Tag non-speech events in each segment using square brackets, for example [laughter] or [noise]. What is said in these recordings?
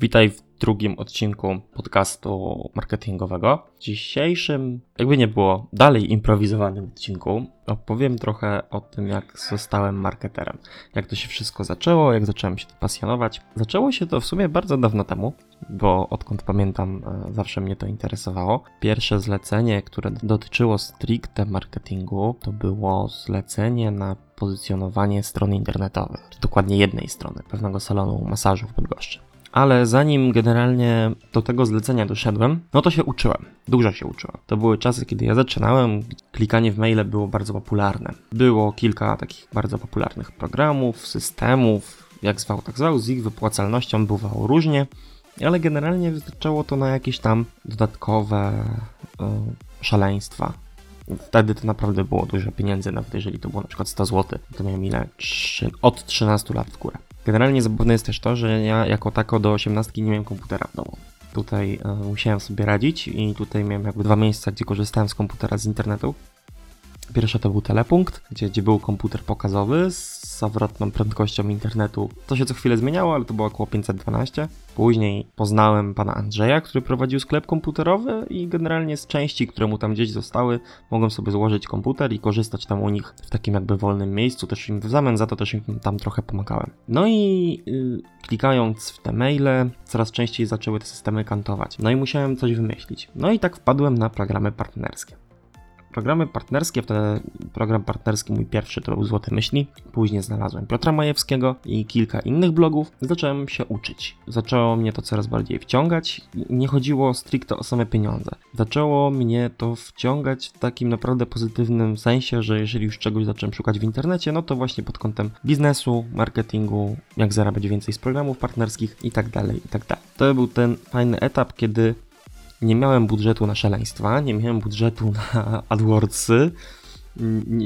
Witaj w drugim odcinku podcastu marketingowego. W dzisiejszym, jakby nie było, dalej improwizowanym odcinku opowiem trochę o tym, jak zostałem marketerem. Jak to się wszystko zaczęło, jak zacząłem się to pasjonować. Zaczęło się to w sumie bardzo dawno temu, bo odkąd pamiętam, e, zawsze mnie to interesowało. Pierwsze zlecenie, które dotyczyło stricte marketingu, to było zlecenie na pozycjonowanie stron internetowych, dokładnie jednej strony, pewnego salonu masażu w Bydgoszczy. Ale zanim generalnie do tego zlecenia doszedłem, no to się uczyłem. Dużo się uczyłem. To były czasy, kiedy ja zaczynałem, klikanie w maile było bardzo popularne. Było kilka takich bardzo popularnych programów, systemów, jak zwał, tak zwał, z ich wypłacalnością bywało różnie, ale generalnie wystarczało to na jakieś tam dodatkowe yy, szaleństwa. Wtedy to naprawdę było dużo pieniędzy, nawet jeżeli to było na przykład 100 zł, to miałem ile? 3, od 13 lat w górę. Generalnie zabawne jest też to, że ja jako tako do 18 nie miałem komputera w domu. Tutaj e, musiałem sobie radzić i tutaj miałem jakby dwa miejsca, gdzie korzystałem z komputera z internetu. Pierwsze to był telepunkt, gdzie, gdzie był komputer pokazowy z zawrotną prędkością internetu. To się co chwilę zmieniało, ale to było około 512. Później poznałem pana Andrzeja, który prowadził sklep komputerowy i generalnie z części, które mu tam gdzieś zostały, mogłem sobie złożyć komputer i korzystać tam u nich w takim jakby wolnym miejscu. Też im w zamian za to też im tam trochę pomagałem. No i yy, klikając w te maile, coraz częściej zaczęły te systemy kantować. No i musiałem coś wymyślić. No i tak wpadłem na programy partnerskie. Programy partnerskie, wtedy program partnerski mój pierwszy to był Złote Myśli, później znalazłem Piotra Majewskiego i kilka innych blogów. Zacząłem się uczyć. Zaczęło mnie to coraz bardziej wciągać. Nie chodziło stricte o same pieniądze. Zaczęło mnie to wciągać w takim naprawdę pozytywnym sensie, że jeżeli już czegoś zacząłem szukać w internecie, no to właśnie pod kątem biznesu, marketingu, jak zarabiać więcej z programów partnerskich i tak dalej, i tak dalej. To był ten fajny etap, kiedy nie miałem budżetu na szaleństwa, nie miałem budżetu na [laughs] AdWordsy,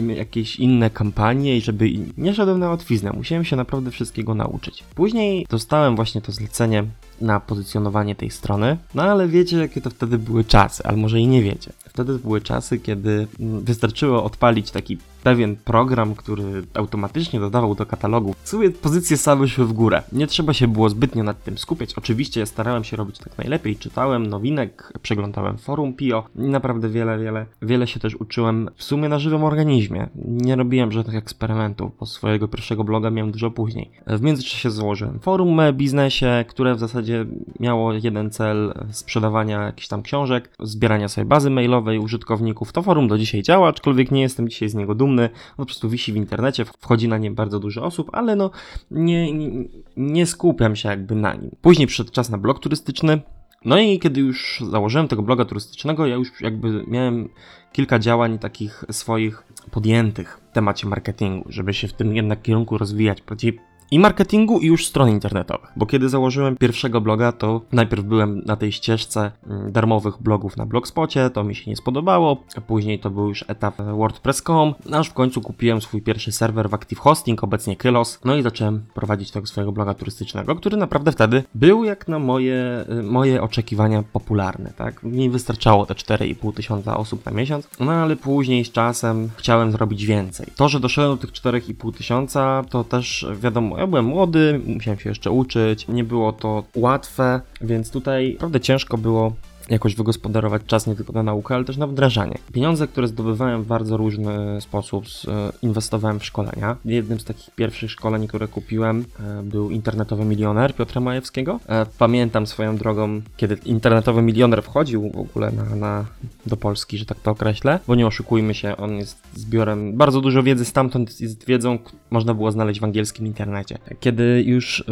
jakieś inne kampanie i żeby nie szedłem na łatwiznę. Musiałem się naprawdę wszystkiego nauczyć. Później dostałem właśnie to zlecenie na pozycjonowanie tej strony, no ale wiecie jakie to wtedy były czasy, ale może i nie wiecie. Wtedy były czasy, kiedy wystarczyło odpalić taki pewien program, który automatycznie dodawał do katalogu. W sumie pozycje same szły w górę. Nie trzeba się było zbytnio nad tym skupiać. Oczywiście ja starałem się robić tak najlepiej. Czytałem nowinek, przeglądałem forum PIO i naprawdę wiele, wiele, wiele się też uczyłem w sumie na żywym organizmie. Nie robiłem żadnych eksperymentów, bo swojego pierwszego bloga miałem dużo później. W międzyczasie założyłem forum e biznesie, które w zasadzie miało jeden cel sprzedawania jakichś tam książek, zbierania sobie bazy mailowej użytkowników. To forum do dzisiaj działa, aczkolwiek nie jestem dzisiaj z niego dumny on po prostu wisi w internecie, wchodzi na nie bardzo dużo osób, ale no nie, nie, nie skupiam się jakby na nim. Później przyszedł czas na blog turystyczny, no i kiedy już założyłem tego bloga turystycznego, ja już jakby miałem kilka działań takich swoich podjętych w temacie marketingu, żeby się w tym jednak kierunku rozwijać, bardziej i marketingu, i już stron internetowych. Bo kiedy założyłem pierwszego bloga, to najpierw byłem na tej ścieżce mm, darmowych blogów na Blogspocie, to mi się nie spodobało. Później to był już etap WordPress.com, aż w końcu kupiłem swój pierwszy serwer w Active Hosting, obecnie Kylos, no i zacząłem prowadzić tego swojego bloga turystycznego, który naprawdę wtedy był jak na moje, y, moje oczekiwania popularny, tak? Mi wystarczało te 4,5 tysiąca osób na miesiąc, no ale później z czasem chciałem zrobić więcej. To, że doszedłem do tych 4,5 tysiąca, to też wiadomo, ja byłem młody, musiałem się jeszcze uczyć, nie było to łatwe, więc tutaj naprawdę ciężko było jakoś wygospodarować czas nie tylko na naukę, ale też na wdrażanie. Pieniądze, które zdobywałem w bardzo różny sposób, e, inwestowałem w szkolenia. Jednym z takich pierwszych szkoleń, które kupiłem, e, był internetowy milioner Piotra Majewskiego. E, pamiętam swoją drogą, kiedy internetowy milioner wchodził w ogóle na, na, do Polski, że tak to określę, bo nie oszukujmy się, on jest zbiorem bardzo dużo wiedzy, stamtąd jest wiedzą, można było znaleźć w angielskim internecie. Kiedy już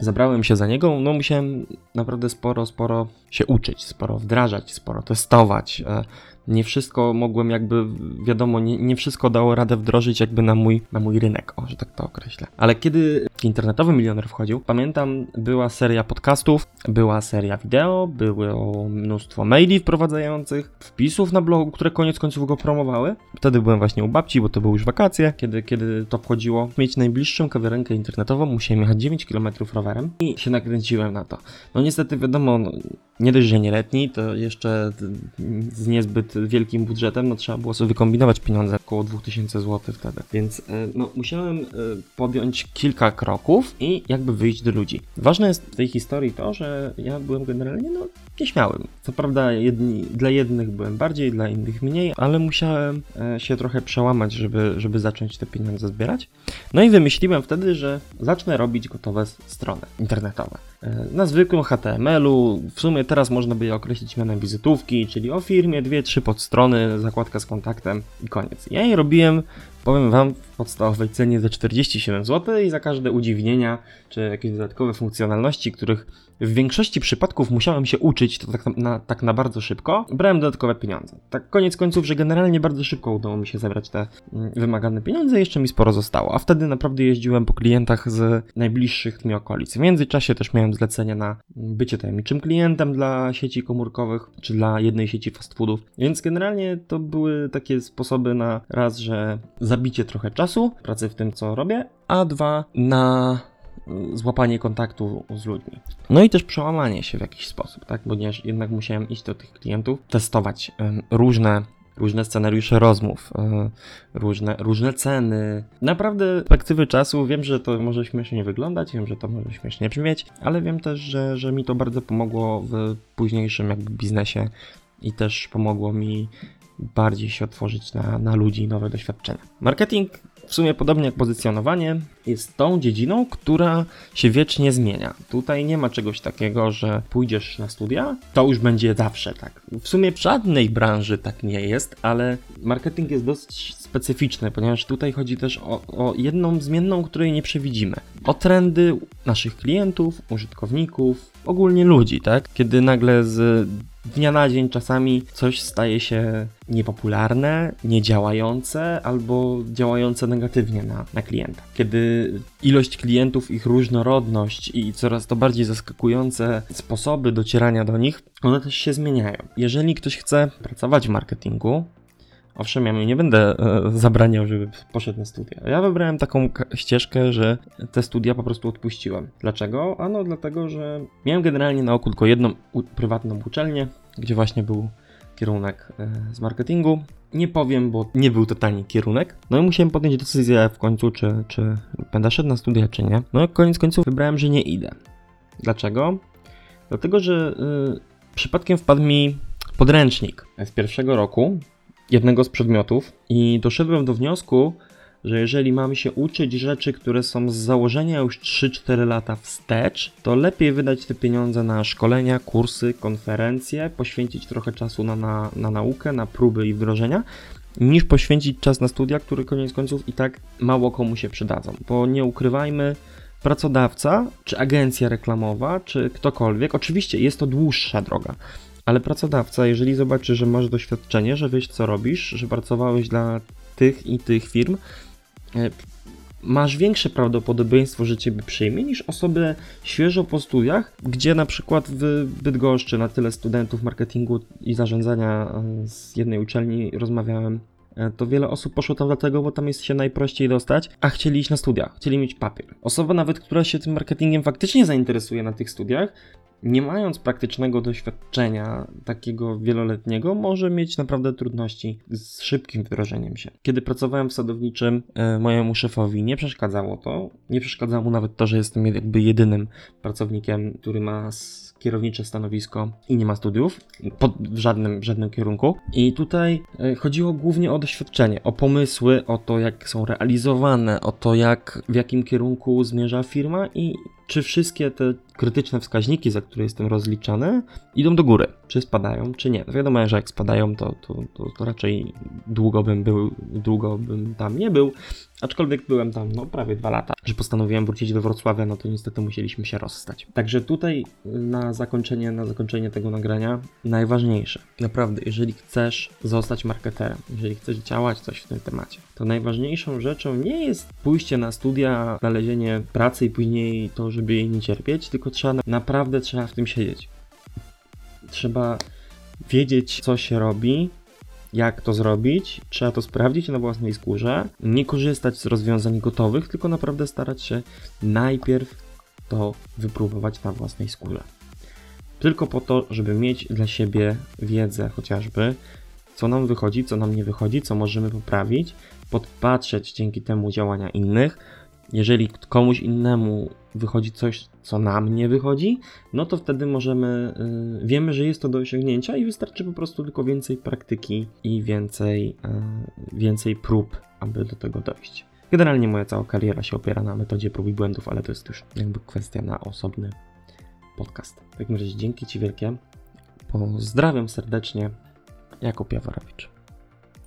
zabrałem się za niego, no musiałem naprawdę sporo, sporo się uczyć, sporo wdrażać, sporo testować. Nie wszystko mogłem jakby, wiadomo, nie, nie, wszystko dało radę wdrożyć jakby na mój, na mój rynek, o, że tak to określę. Ale kiedy internetowy milioner wchodził, pamiętam, była seria podcastów, była seria wideo, było mnóstwo maili wprowadzających, wpisów na blogu, które koniec końców go promowały. Wtedy byłem właśnie u babci, bo to były już wakacje, kiedy, kiedy to wchodziło. Mieć najbliższą kawiarenkę internetową, musiałem jechać 9 km rowerem i się nakręciłem na to. No niestety wiadomo, no, nie dość, że nieletni, to jeszcze z niezbyt wielkim budżetem, no trzeba było sobie wykombinować pieniądze, około 2000 zł wtedy. Więc e, no, musiałem e, podjąć kilka kroków i jakby wyjść do ludzi. Ważne jest w tej historii to, że ja byłem generalnie no, nieśmiałym. Co prawda jedni, dla jednych byłem bardziej, dla innych mniej, ale musiałem e, się trochę przełamać, żeby, żeby zacząć te pieniądze zbierać. No i wymyśliłem wtedy, że zacznę robić gotowe strony internetowe. Na zwykłym HTML-u, w sumie teraz można by je określić mianem wizytówki, czyli o firmie, dwie, trzy podstrony, zakładka z kontaktem i koniec. Ja je robiłem, powiem Wam, w podstawowej cenie za 47 zł i za każde udziwnienia czy jakieś dodatkowe funkcjonalności, których w większości przypadków musiałem się uczyć to tak na, tak na bardzo szybko, brałem dodatkowe pieniądze. Tak koniec końców, że generalnie bardzo szybko udało mi się zebrać te mm, wymagane pieniądze jeszcze mi sporo zostało. A wtedy naprawdę jeździłem po klientach z najbliższych mi okolic. W międzyczasie też miałem zlecenie na bycie tajemniczym klientem dla sieci komórkowych, czy dla jednej sieci fast foodów. Więc generalnie to były takie sposoby na raz, że zabicie trochę czasu, pracy w tym, co robię, a dwa, na złapanie kontaktu z ludźmi. No i też przełamanie się w jakiś sposób, tak? Ponieważ jednak musiałem iść do tych klientów, testować różne różne scenariusze rozmów, różne, różne ceny. Naprawdę z perspektywy czasu wiem, że to może śmiesznie wyglądać, wiem, że to może śmiesznie brzmieć, ale wiem też, że, że mi to bardzo pomogło w późniejszym jakby biznesie i też pomogło mi bardziej się otworzyć na, na ludzi, nowe doświadczenia. Marketing w sumie podobnie jak pozycjonowanie, jest tą dziedziną, która się wiecznie zmienia. Tutaj nie ma czegoś takiego, że pójdziesz na studia, to już będzie zawsze tak. W sumie w żadnej branży tak nie jest, ale marketing jest dosyć specyficzny, ponieważ tutaj chodzi też o, o jedną zmienną, której nie przewidzimy. O trendy naszych klientów, użytkowników, ogólnie ludzi, tak? Kiedy nagle z dnia na dzień czasami coś staje się niepopularne, niedziałające albo działające negatywnie na, na klienta. Kiedy ilość klientów, ich różnorodność i coraz to bardziej zaskakujące sposoby docierania do nich, one też się zmieniają. Jeżeli ktoś chce pracować w marketingu, Owszem, ja nie będę e, zabraniał, żeby poszedł na studia. Ja wybrałem taką ścieżkę, że te studia po prostu odpuściłem. Dlaczego? Ano dlatego, że miałem generalnie na oku tylko jedną prywatną uczelnię, gdzie właśnie był kierunek e, z marketingu. Nie powiem, bo nie był to tani kierunek. No i musiałem podjąć decyzję w końcu, czy, czy będę szedł na studia, czy nie. No i koniec końców wybrałem, że nie idę. Dlaczego? Dlatego, że y, przypadkiem wpadł mi podręcznik z pierwszego roku jednego z przedmiotów i doszedłem do wniosku, że jeżeli mamy się uczyć rzeczy, które są z założenia już 3-4 lata wstecz, to lepiej wydać te pieniądze na szkolenia, kursy, konferencje, poświęcić trochę czasu na, na, na naukę, na próby i wdrożenia, niż poświęcić czas na studia, które koniec końców i tak mało komu się przydadzą. Bo nie ukrywajmy, pracodawca, czy agencja reklamowa, czy ktokolwiek, oczywiście jest to dłuższa droga ale pracodawca, jeżeli zobaczy, że masz doświadczenie, że wiesz co robisz, że pracowałeś dla tych i tych firm, e, masz większe prawdopodobieństwo, że ciebie przyjmie niż osoby świeżo po studiach, gdzie na przykład w Bydgoszczy na tyle studentów marketingu i zarządzania e, z jednej uczelni rozmawiałem e, to wiele osób poszło tam dlatego, bo tam jest się najprościej dostać, a chcieli iść na studia, chcieli mieć papier. Osoba nawet, która się tym marketingiem faktycznie zainteresuje na tych studiach, nie mając praktycznego doświadczenia takiego wieloletniego, może mieć naprawdę trudności z szybkim wdrożeniem się. Kiedy pracowałem w sadowniczym, e, mojemu szefowi nie przeszkadzało to. Nie przeszkadzało mu nawet to, że jestem jakby jedynym pracownikiem, który ma kierownicze stanowisko i nie ma studiów pod, w, żadnym, żadnym kierunku. I tutaj e, chodziło głównie o doświadczenie, o pomysły, o to, jak są realizowane, o to, jak w jakim kierunku zmierza firma i czy wszystkie te krytyczne wskaźniki, za które jestem rozliczany, idą do góry, czy spadają, czy nie. No wiadomo, że jak spadają, to, to, to, to, raczej długo bym był, długo bym tam nie był, aczkolwiek byłem tam no, prawie dwa lata, że postanowiłem wrócić do Wrocławia, no to niestety musieliśmy się rozstać. Także tutaj na zakończenie, na zakończenie tego nagrania najważniejsze, naprawdę, jeżeli chcesz zostać marketerem, jeżeli chcesz działać coś w tym temacie, to najważniejszą rzeczą nie jest pójście na studia, znalezienie pracy i później to, żeby jej nie cierpieć, tylko trzeba naprawdę trzeba w tym siedzieć. Trzeba wiedzieć, co się robi, jak to zrobić, trzeba to sprawdzić na własnej skórze, nie korzystać z rozwiązań gotowych, tylko naprawdę starać się najpierw to wypróbować na własnej skórze. tylko po to, żeby mieć dla siebie wiedzę chociażby, co nam wychodzi, co nam nie wychodzi, co możemy poprawić, podpatrzeć dzięki temu działania innych. Jeżeli komuś innemu wychodzi coś, co nam nie wychodzi, no to wtedy możemy, y, wiemy, że jest to do osiągnięcia i wystarczy po prostu tylko więcej praktyki i więcej, y, więcej prób, aby do tego dojść. Generalnie moja cała kariera się opiera na metodzie prób i błędów, ale to jest już jakby kwestia na osobny podcast. W takim razie dzięki Ci wielkie. Pozdrawiam serdecznie. Jakub Jaworowicz.